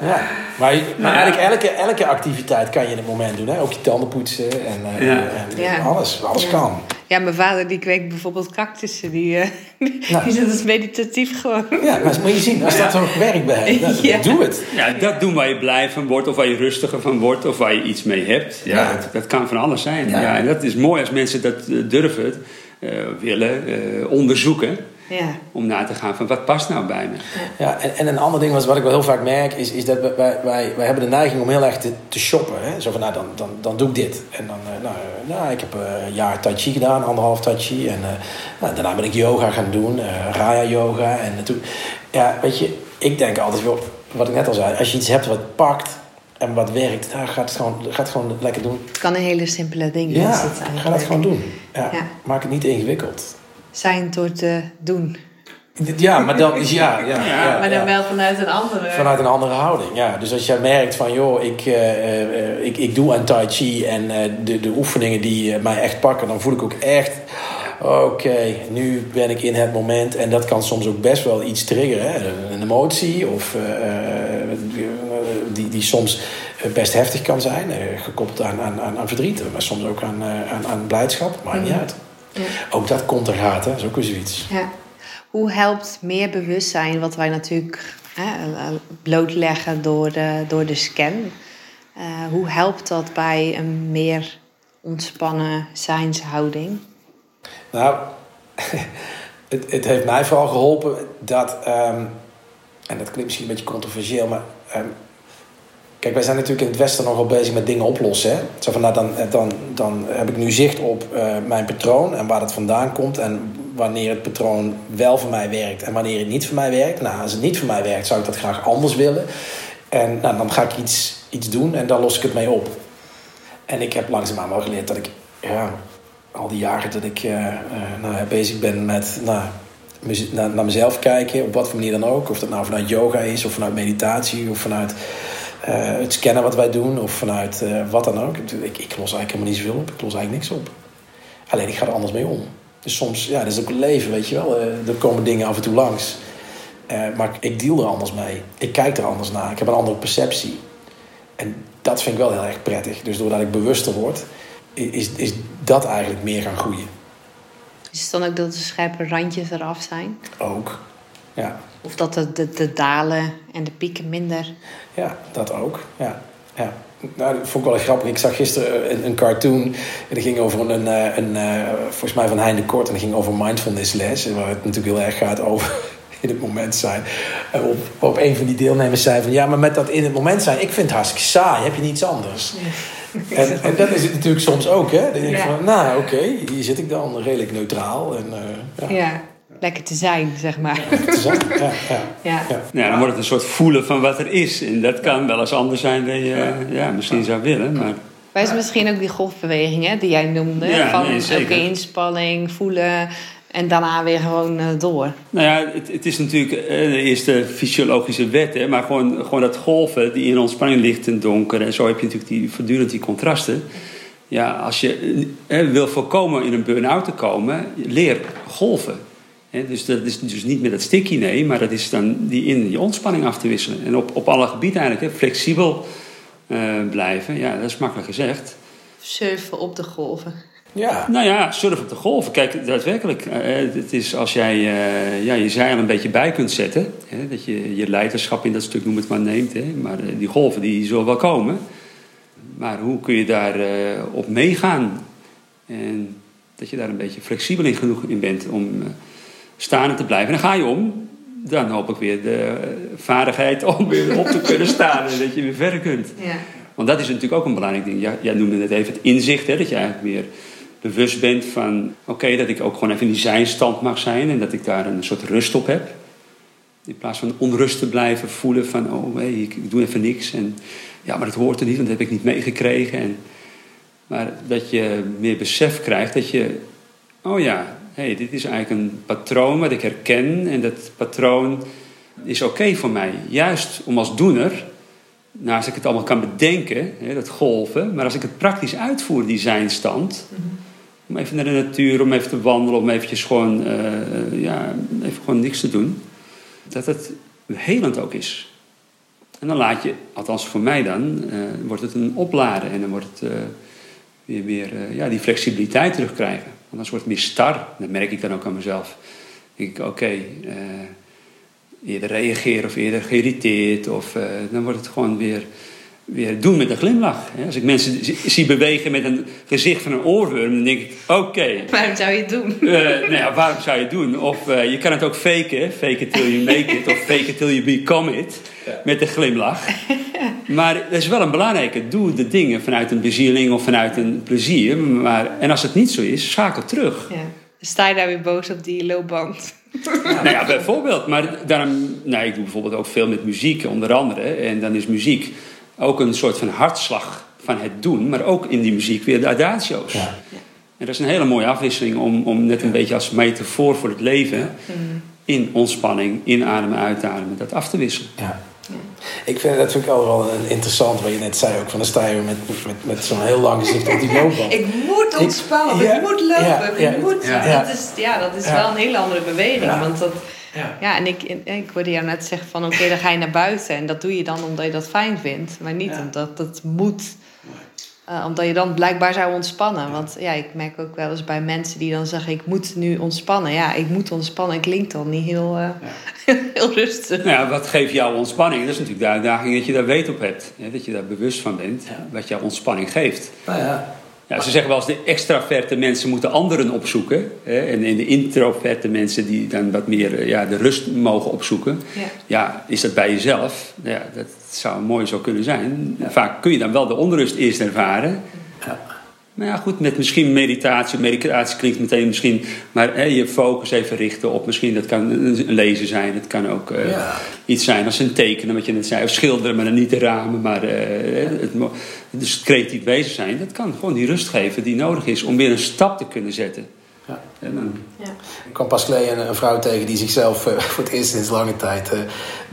Ja. Maar, maar eigenlijk elke, elke activiteit kan je in het moment doen. Hè? Ook je tanden poetsen en, eh, Ja. en Ja. alles. Alles Ja. kan. ja, mijn vader die kweekt bijvoorbeeld cactussen. Die, eh, Nou. die zit als meditatief gewoon. Ja, maar moet je zien, als dat zo'n werk bij Ja. doe het. Ja, dat doen waar je blij van wordt, of waar je rustiger van wordt, of waar je iets mee hebt. Ja, Ja. Dat, dat kan van alles zijn. Ja. Ja. en dat is mooi als mensen dat eh, durven. eh, willen eh, onderzoeken. Ja. Om na te gaan van wat past nou bij me. Ja, en, en een ander ding was, wat ik wel heel vaak merk, is, is dat wij, wij, wij, hebben de neiging om heel erg te, te shoppen. Hè? Zo van, nou, dan, dan, dan doe ik dit. En dan, eh, nou, eh, nou, ik heb eh, een jaar tai chi gedaan, anderhalf tai chi. En eh, nou, daarna ben ik yoga gaan doen, eh, raya yoga. En toen, ja, weet je, ik denk altijd, joh, wat ik net al zei, als je iets hebt wat pakt en wat werkt, nou, gaat het gewoon, gaat het gewoon lekker doen. Het kan een hele simpele ding Ja, is het ga dat gewoon doen. Ja, Ja. Maak het niet ingewikkeld. Zijn door te doen. Ja, maar dan is ja, ja, ja, maar dan ja. wel vanuit een andere... Vanuit een andere houding, ja. Dus als jij merkt van, joh, ik, eh, eh, ik, ik doe aan Tai Chi en eh, de, de oefeningen die mij echt pakken, dan voel ik ook echt, oké, nu ben ik in het moment. En dat kan soms ook best wel iets triggeren, hè? een emotie of eh, eh, die, die soms best heftig kan zijn, eh, gekoppeld aan, aan, aan, aan verdriet, maar soms ook aan, eh, aan, aan blijdschap, maakt niet uit. Ja. Ook dat komt er gaat, hè. dat is ook weer zoiets. Ja. Hoe helpt meer bewustzijn, wat wij natuurlijk hè, eh, blootleggen door de, door de scan, eh, hoe helpt dat bij een meer ontspannen zijnshouding? Nou, het, het heeft mij vooral geholpen dat, ehm, en dat klinkt misschien een beetje controversieel, maar ehm, kijk, wij zijn natuurlijk in het Westen nogal bezig met dingen oplossen. Hè? Zo van, nou, dan, dan, dan heb ik nu zicht op eh, mijn patroon en waar het vandaan komt en wanneer het patroon wel voor mij werkt en wanneer het niet voor mij werkt. Nou, als het niet voor mij werkt, zou ik dat graag anders willen. En nou, dan ga ik iets, iets doen en dan los ik het mee op. En ik heb langzaamaan wel geleerd dat ik, ja, al die jaren dat ik eh, eh, nou, bezig ben met nou, naar, naar mezelf kijken, op wat voor manier dan ook. Of dat nou vanuit yoga is, of vanuit meditatie, of vanuit het scannen wat wij doen, of vanuit eh, wat dan ook. Ik, ik los eigenlijk helemaal niet zoveel op. Ik los eigenlijk niks op. Alleen ik ga er anders mee om. Dus soms, ja, dat is ook leven, weet je wel. Eh, er komen dingen af en toe langs. Eh, maar ik deal er anders mee. Ik kijk er anders naar. Ik heb een andere perceptie. En dat vind ik wel heel erg prettig. Dus doordat ik bewuster word, is, is dat eigenlijk meer gaan groeien. Is het dan ook dat de scherpe randjes eraf zijn? Ook. Ja, Of dat de, de, de dalen en de pieken minder... ja dat ook. Ja. Ja. Nou, dat vond ik wel grappig. Ik zag gisteren een, een cartoon. En dat ging over een, eh, een, eh, volgens mij van Hein de Kort. En dat ging over mindfulness les. Waar het natuurlijk heel erg gaat over in het moment zijn. En op, op een van die deelnemers zei van... Ja, maar met dat in het moment zijn, ik vind het hartstikke saai. Heb je niets anders? En, en dat is het natuurlijk soms ook, hè? Dan denk Ja. van, nou, oké, hier zit ik dan redelijk neutraal. En, eh, ja. Ja, lekker te zijn, zeg maar. Is. Ja, ja. Ja. Ja. Dan wordt het een soort voelen van wat er is. En dat kan wel eens anders zijn dan je ja, misschien zou willen. Maar Wij zijn misschien ook die golfbeweging hè, die jij noemde. Ja, van nee, zeker. elke inspanning, voelen en daarna weer gewoon eh, door. Nou ja, het, het is natuurlijk eh, de eerste fysiologische wet, hè, maar gewoon, gewoon dat golven die in ontspanning ligt en donker. En zo heb je natuurlijk die, voortdurend die contrasten. Ja, als je eh, wil voorkomen in een burn-out te komen, leer golven. Dus dat is dus niet met dat sticky nee, maar dat is dan die in die ontspanning af te wisselen. En op, op alle gebieden eigenlijk, hè, flexibel eh, blijven. Ja, dat is makkelijk gezegd. Surfen op de golven. ja. Nou ja, surf op de golven. Kijk, daadwerkelijk. eh, het is als jij eh, ja, je zeil een beetje bij kunt zetten. Hè, dat je je leiderschap in dat stuk, noem het maar, neemt. Hè, maar eh, die golven die zullen wel komen. Maar hoe kun je daar eh, op meegaan? En dat je daar een beetje flexibel in genoeg in bent om eh, staande te blijven. En dan ga je om. Dan hoop ik weer de vaardigheid om weer op te kunnen staan. En dat je weer verder kunt. Ja. Want dat is natuurlijk ook een belangrijk ding. Ja, jij noemde net even het inzicht, hè, dat je eigenlijk weer bewust bent van... oké, dat ik ook gewoon even in die zijstand mag zijn... en dat ik daar een soort rust op heb. In plaats van onrust te blijven voelen van... oh, hé, ik, ik doe even niks. En ja, maar dat hoort er niet, want dat heb ik niet meegekregen. En, maar dat je meer besef krijgt dat je... oh ja, hé, dit is eigenlijk een patroon wat ik herken... en dat patroon is oké voor mij. Juist om als doener naast ik het allemaal kan bedenken, hè, dat golven, maar als ik het praktisch uitvoer, die zijnstand, om even naar de natuur, om even te wandelen, om eventjes gewoon, eh, ja, even gewoon niks te doen, dat het helend ook is. En dan laat je, althans voor mij dan, eh, wordt het een opladen en dan wordt het eh, weer, weer ja, die flexibiliteit terugkrijgen. Want anders wordt meer star, dat merk ik dan ook aan mezelf. Dan denk ik, oké, eh, eerder reageren of eerder geïrriteerd. Of, eh, dan wordt het gewoon weer weer doen met een glimlach. hè. Als ik mensen zie- bewegen met een gezicht van een oorworm, dan denk ik: oké, Waarom zou je het doen? eh, nou ja, waarom zou je het doen? Of eh, je kan het ook faken, fake it till you make it, of fake it till you become it, met een glimlach. Maar dat is wel een belangrijke. Doe de dingen vanuit een bezieling of vanuit een plezier. Maar, en als het niet zo is, schakel terug. Ja. Sta je daar weer boos op die loopband? Nou ja, bijvoorbeeld. Maar daarom, nou, ik doe bijvoorbeeld ook veel met muziek, onder andere. En dan is muziek ook een soort van hartslag van het doen. Maar ook in die muziek weer de adatio's. Ja. En dat is een hele mooie afwisseling om, om net een beetje als metafoor voor het leven... in ontspanning, inademen, uitademen, dat af te wisselen. Ja. Ik vind dat vind ik al wel een interessant, wat je net zei ook. Van dan sta je met, met, met zo'n heel lang gezicht op die loopband. Ik moet ontspannen, ik, ja, moet lopen, ja, ja, ik moet... ja. Dat is, ja, dat is Ja. wel een hele andere beweging. Ja. Want dat, Ja. ja, en ik, en ik hoorde jou net zeggen van... Oké, dan ga je naar buiten. En dat doe je dan omdat je dat fijn vindt. Maar niet Ja. omdat het moet. Eh, omdat je dan blijkbaar zou ontspannen. Want ja, ik merk ook wel eens bij mensen die dan zeggen... Ik moet nu ontspannen. Ja, ik moet ontspannen. Klinkt dan niet heel, eh, heel rustig. Nou ja, wat geeft jou ontspanning? Dat is natuurlijk de uitdaging dat je daar weet op hebt. Hè, dat je daar bewust van bent, wat jou ontspanning geeft. Nou ja. Ja, ze zeggen wel eens, de extraverte mensen moeten anderen opzoeken. Hè, en, en de introverte mensen die dan wat meer eh, ja, de rust mogen opzoeken. Ja. Ja, is dat bij jezelf? Ja, dat zou mooi zo kunnen zijn. Vaak kun je dan wel de onrust eerst ervaren. Maar ja, goed, met misschien meditatie. Meditatie klinkt meteen misschien... Maar hè, je focus even richten op misschien... Dat kan een lezen zijn. Het kan ook eh, Ja. iets zijn als een tekenen, wat je net zei. Of schilderen, maar dan niet de ramen. Maar eh, het, dus creatief bezig zijn. Dat kan gewoon die rust geven die nodig is... om weer een stap te kunnen zetten. Ja. En dan, Ik kwam pas geleden een, een vrouw tegen die zichzelf eh, voor het eerst sinds lange tijd eh,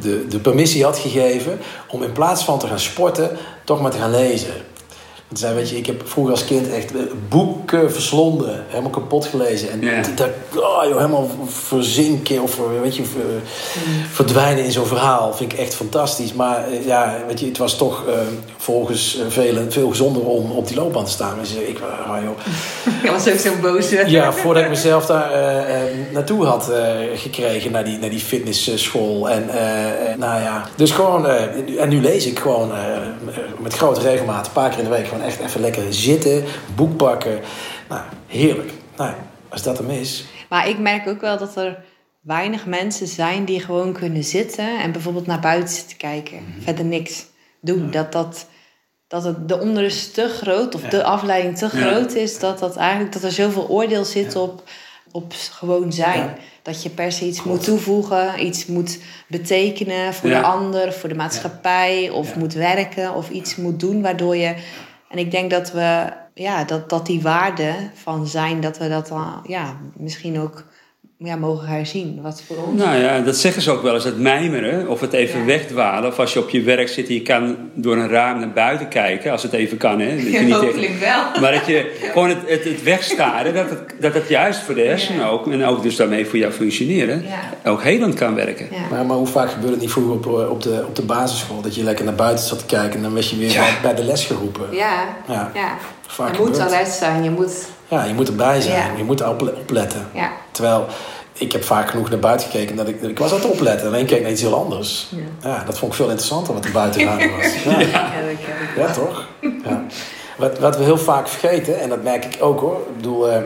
de, de permissie had gegeven om in plaats van te gaan sporten, toch maar te gaan lezen. Zei, weet je, ik heb vroeger als kind echt eh, boeken verslonden, helemaal kapot gelezen. En Ja. dat, oh, joh, helemaal verzinken of eh, weet je, ver- verdwijnen in zo'n verhaal vind ik echt fantastisch. Maar eh, ja, weet je, het was toch volgens velen veel gezonder om op die loopband te staan. Zei, ik, oh, joh, Ik was ook zo'n boze. ja, voordat ik mezelf daar naartoe had gekregen, naar die, naar die fitnessschool. En nou ja, dus gewoon, eh, en nu lees ik gewoon eh, met grote regelmaat, een paar keer in de week, gewoon echt even lekker zitten, boek pakken. Nou, heerlijk. Nou, als dat hem is. Maar ik merk ook wel dat er weinig mensen zijn die gewoon kunnen zitten en bijvoorbeeld naar buiten zitten kijken. Verder niks doen. Dat, dat, dat het, de onrust te groot of de afleiding te Ja. groot is. Dat, dat, eigenlijk, dat er zoveel oordeel zit op, op gewoon zijn. Ja. Dat je per se iets moet toevoegen, iets moet betekenen voor Ja. de ander, voor de maatschappij. Of moet werken of iets moet doen waardoor je... En ik denk dat we, ja, dat, dat die waarde van zijn, dat we dat dan, ja, misschien ook ja, mogen herzien. Wat voor ons. Nou ja, dat zeggen ze ook wel eens, het mijmeren of het even Ja. wegdwalen. Of als je op je werk zit en je kan door een raam naar buiten kijken, als het even kan. Hè. Dat je niet hopelijk wel. Maar dat je gewoon het, het, het wegstaren, dat het, dat het juist voor de hersenen Ja. ook, en ook dus daarmee voor jouw functioneren, Ja. ook helend kan werken. Ja. Maar, maar hoe vaak gebeurde het niet vroeger op, eh, op, de, op de basisschool? Dat je lekker naar buiten zat te kijken en dan werd je weer Ja. bij, de les geroepen. Ja, Ja. ja. Vaak je moet gebeurt. alert zijn, je moet... Ja, je moet erbij zijn. Ja. Je moet ople- opletten. Ja. Terwijl ik heb vaak genoeg naar buiten gekeken dat ik, ik was aan het opletten. Alleen keek naar iets heel anders. Ja. dat vond ik veel interessanter wat er buiten gaande was. Ja, Ja, dat ken ik. ja toch? Ja. Wat, wat we heel vaak vergeten, en dat merk ik ook hoor. Ik bedoel, eh,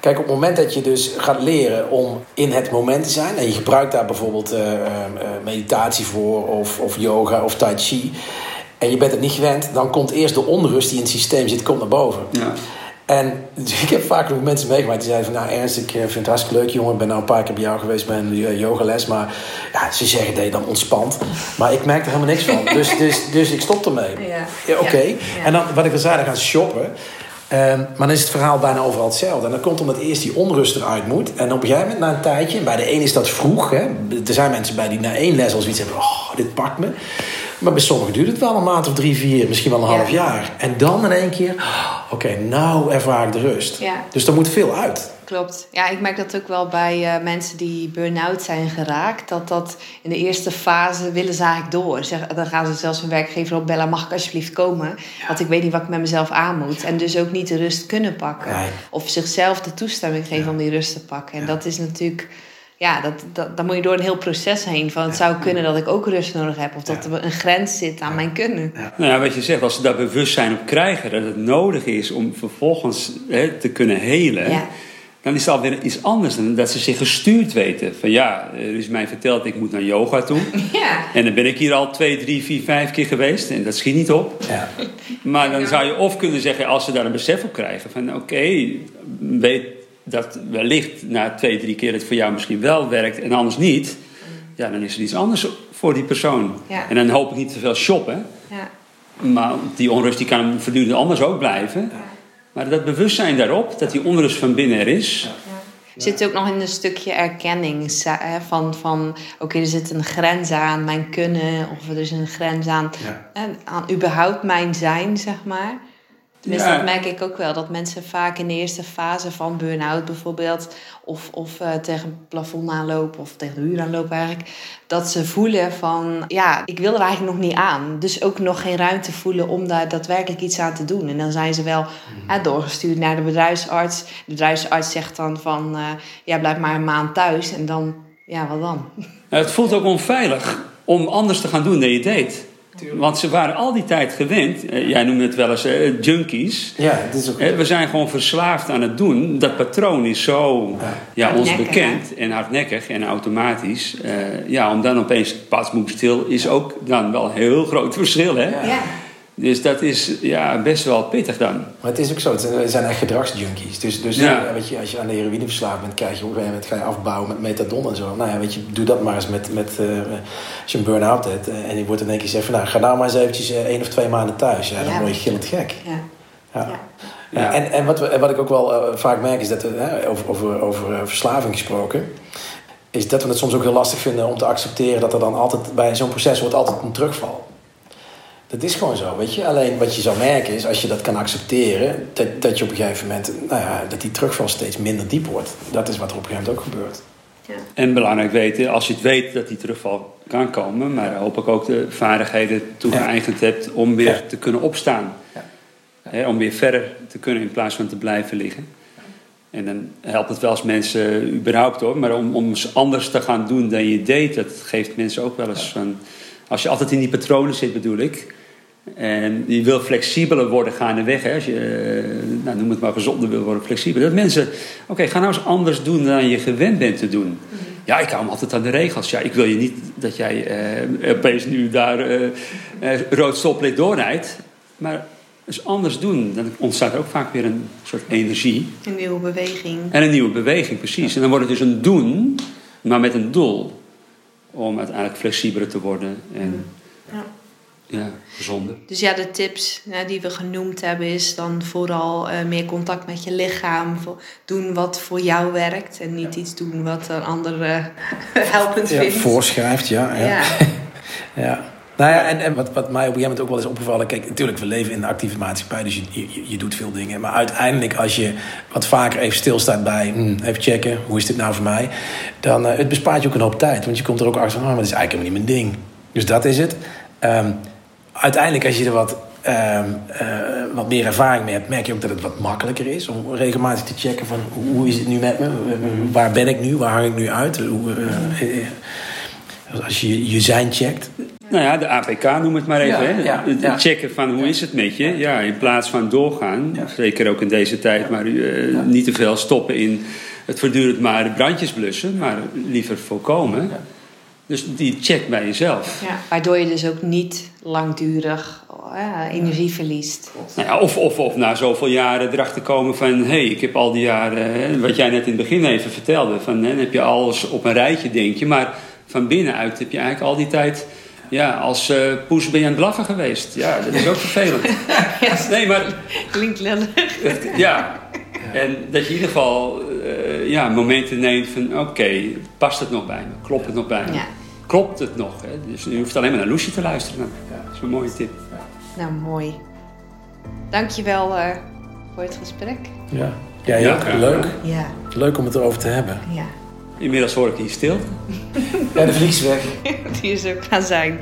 kijk, op het moment dat je dus gaat leren om in het moment te zijn... en je gebruikt daar bijvoorbeeld eh, eh, eh, meditatie voor, of, of yoga of tai chi... en je bent het niet gewend, dan komt eerst de onrust die in het systeem zit, komt naar boven. Ja. En ik heb vaak nog mensen meegemaakt die zeiden van... nou Ernst, ik eh, vind het hartstikke leuk jongen. Ik ben nou een paar keer bij jou geweest bij een eh, yogales. Maar ja, ze zeggen dat je dan ontspant. Maar ik merk er helemaal niks van. Dus, dus, dus ik stop ermee. Ja. Ja, Oké. Ja. En dan, wat ik al zei, dan gaan shoppen. Ehm, maar dan is het verhaal bijna overal hetzelfde. En dan komt omdat eerst die onrust eruit moet. En op een gegeven moment, na een tijdje... Bij de een is dat vroeg. Hè. Er zijn mensen bij die na één les al zoiets hebben... Oh, dit pakt me. Maar bij sommigen duurt het wel een maand of drie, vier. Misschien wel een Ja. half jaar. En dan in één keer... Oké, nou ervaar ik de rust. Ja. Dus er moet veel uit. Klopt. Ja, ik merk dat ook wel bij eh, mensen die burn-out zijn geraakt. Dat dat in de eerste fase willen ze eigenlijk door. Zeg, dan gaan ze zelfs hun werkgever opbellen. Mag ik alsjeblieft komen? Want ik weet niet wat ik met mezelf aan moet. En dus ook niet de rust kunnen pakken. Nee. Of zichzelf de toestemming geven om die rust te pakken. En dat is natuurlijk... ja, dat, dat, dan moet je door een heel proces heen. Van het zou kunnen dat ik ook rust nodig heb. Of dat er een grens zit aan mijn kunnen. Nou ja, wat je zegt, als ze daar bewustzijn op krijgen dat het nodig is om vervolgens hè, te kunnen helen, Ja. dan is het alweer iets anders dan dat ze zich gestuurd weten. Van ja, er is mij verteld ik moet naar yoga toe. Ja. En dan ben ik hier al twee, drie, vier, vijf keer geweest en dat schiet niet op. Ja. Maar dan zou je of kunnen zeggen, als ze daar een besef op krijgen, van oké, weet dat wellicht na twee, drie keer het voor jou misschien wel werkt en anders niet. Ja, dan is er iets anders voor die persoon. Ja. En dan hoop ik niet te veel shoppen. Ja. Maar die onrust die kan voortdurend anders ook blijven. Maar dat bewustzijn daarop, dat die onrust van binnen er is. Zit ook nog in een stukje erkenning van, van oké, er zit een grens aan mijn kunnen, of er is een grens aan, aan überhaupt mijn zijn, zeg maar. Tenminste, Ja. dat merk ik ook wel, dat mensen vaak in de eerste fase van burn-out bijvoorbeeld, of, of eh, tegen het plafond aanlopen, of tegen de muur aanlopen eigenlijk, dat ze voelen van, ja, ik wil er eigenlijk nog niet aan. Dus ook nog geen ruimte voelen om daar daadwerkelijk iets aan te doen. En dan zijn ze wel hè, doorgestuurd naar de bedrijfsarts. De bedrijfsarts zegt dan van, eh, ja, blijf maar een maand thuis. En dan, ja, wat dan? Het voelt ook onveilig om anders te gaan doen dan je deed. Want ze waren al die tijd gewend, eh, jij noemde het wel eens eh, junkies. Ja, dit is ook... We zijn gewoon verslaafd aan het doen. Dat patroon is zo ja, ons bekend en hardnekkig en automatisch. Eh, ja, om dan opeens pas moet stil is ook dan wel een heel groot verschil. Hè? Ja. Dus dat is ja, best wel pittig dan. Maar het is ook zo, het zijn- echt gedragsjunkies. Dus, dus Ja. eh, weet je, als je aan de heroïne verslaafd bent, krijg je op een gegeven moment ga je afbouwen met methadon en zo. Nou ja, weet je, doe dat maar eens met, met eh, als je een burn-out hebt eh, en je wordt in één keer gezegd van nou, ga nou maar eens eventjes één of twee maanden thuis. Ja, dan Ja. word je gillend gek. Ja. Ja. Ja. Ja, En, en wat, we, en wat ik ook wel vaak merk is dat, we, hè, over, over, over verslaving gesproken, is dat we het soms ook heel lastig vinden om te accepteren dat er dan altijd bij zo'n proces wordt altijd een terugval. Dat is gewoon zo, weet je. Alleen wat je zou merken is, als je dat kan accepteren, dat, dat je op een gegeven moment, nou ja, dat die terugval steeds minder diep wordt. Dat is wat er op een gegeven moment ook gebeurt. En belangrijk weten, als je het weet dat die terugval kan komen, maar hopelijk ook de vaardigheden toegeëigend hebt om weer Ja. te kunnen opstaan. Ja. Hè, om weer verder te kunnen in plaats van te blijven liggen. En dan helpt het wel als mensen überhaupt hoor, maar om, om eens anders te gaan doen dan je deed, dat geeft mensen ook wel eens van. Als je altijd in die patronen zit, bedoel ik. En je wil flexibeler worden gaandeweg. Hè? Als je, eh, nou, noem het maar gezonder wil worden, flexibel. Dat mensen, oké, ga nou eens anders doen dan je gewend bent te doen. Ja, ik hou me altijd aan de regels. Ja, ik wil je niet dat jij eh, opeens nu daar eh, eh, rood stoplicht doorrijdt. Maar eens anders doen. Dan ontstaat er ook vaak weer een soort energie. Een nieuwe beweging. En een nieuwe beweging, precies. En dan wordt het dus een doen, maar met een doel. Om uiteindelijk flexibeler te worden en Ja. ja, gezonder. Dus ja, de tips hè, die we genoemd hebben is dan vooral eh, meer contact met je lichaam. Doen wat voor jou werkt en niet iets doen wat een ander eh, helpend Ja, vindt. voorschrijft, ja. ja. Ja. Ja. Nou ja, en, en wat, wat mij op een gegeven moment ook wel is opgevallen... Kijk, natuurlijk, we leven in een actieve maatschappij, dus je, je, je doet veel dingen. Maar uiteindelijk, als je wat vaker even stilstaat bij... hmm, even checken, hoe is dit nou voor mij? Dan uh, het bespaart je ook een hoop tijd. Want je komt er ook achter van, oh, maar dat is eigenlijk helemaal niet mijn ding. Dus dat is het. Um, uiteindelijk, als je er wat, um, uh, wat meer ervaring mee hebt... merk je ook dat het wat makkelijker is... om regelmatig te checken van, hoe is het nu met me? Waar ben ik nu? Waar hang ik nu uit? Hoe, uh, als je je zijn checkt. Nou ja, de APK noem het maar even. Ja, hè? ja, het ja. checken van hoe is het met je. Ja, in plaats van doorgaan, zeker ook in deze tijd, maar uh, niet te veel stoppen in het voortdurend maar de brandjes blussen, maar liever voorkomen. Dus die check bij jezelf. Ja, waardoor je dus ook niet langdurig uh, energie verliest. Nou ja, of, of, of na zoveel jaren erachter komen van... hé, hey, ik heb al die jaren... Hè, wat jij net in het begin even vertelde... Van, hè, dan heb je alles op een rijtje, denk je. Maar van binnenuit heb je eigenlijk al die tijd... Ja, als uh, poes ben je aan het blaffen geweest. Ja, dat is ook vervelend. Nee, maar... Klinkt lullig. Ja. En dat je in ieder geval uh, ja, momenten neemt van... Oké, okay, past het nog bij me? Klopt het nog bij me? Ja. Klopt het nog? Hè? Dus je hoeft alleen maar naar Loesje te luisteren. Dat is een mooie tip. Nou, mooi. Dankjewel uh, voor het gesprek. Ja, ja. Ja. Leuk. Ja. Leuk om het erover te hebben. Ja. Inmiddels hoor ik hier stil. ja, de vlieg is weg. Die is ook gaan zijn.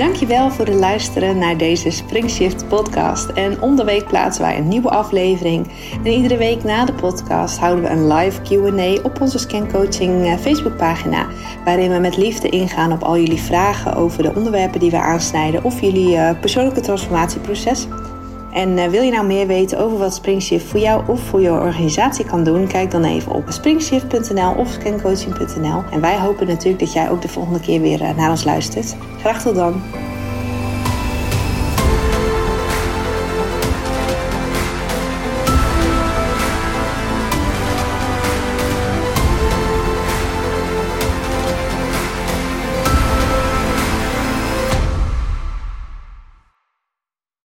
Dankjewel voor het luisteren naar deze Springshift podcast. En om plaatsen wij een nieuwe aflevering. En iedere week na de podcast houden we een live Q&A op onze Scancoaching eh, Facebookpagina. Waarin we met liefde ingaan op al jullie vragen over de onderwerpen die we aansnijden of jullie uh, persoonlijke transformatieproces. En uh, wil je nou meer weten over wat Springshift voor jou of voor je organisatie kan doen? Kijk dan even op springshift.nl of scancoaching.nl. En wij hopen natuurlijk dat jij ook de volgende keer weer naar ons luistert. Graag tot dan.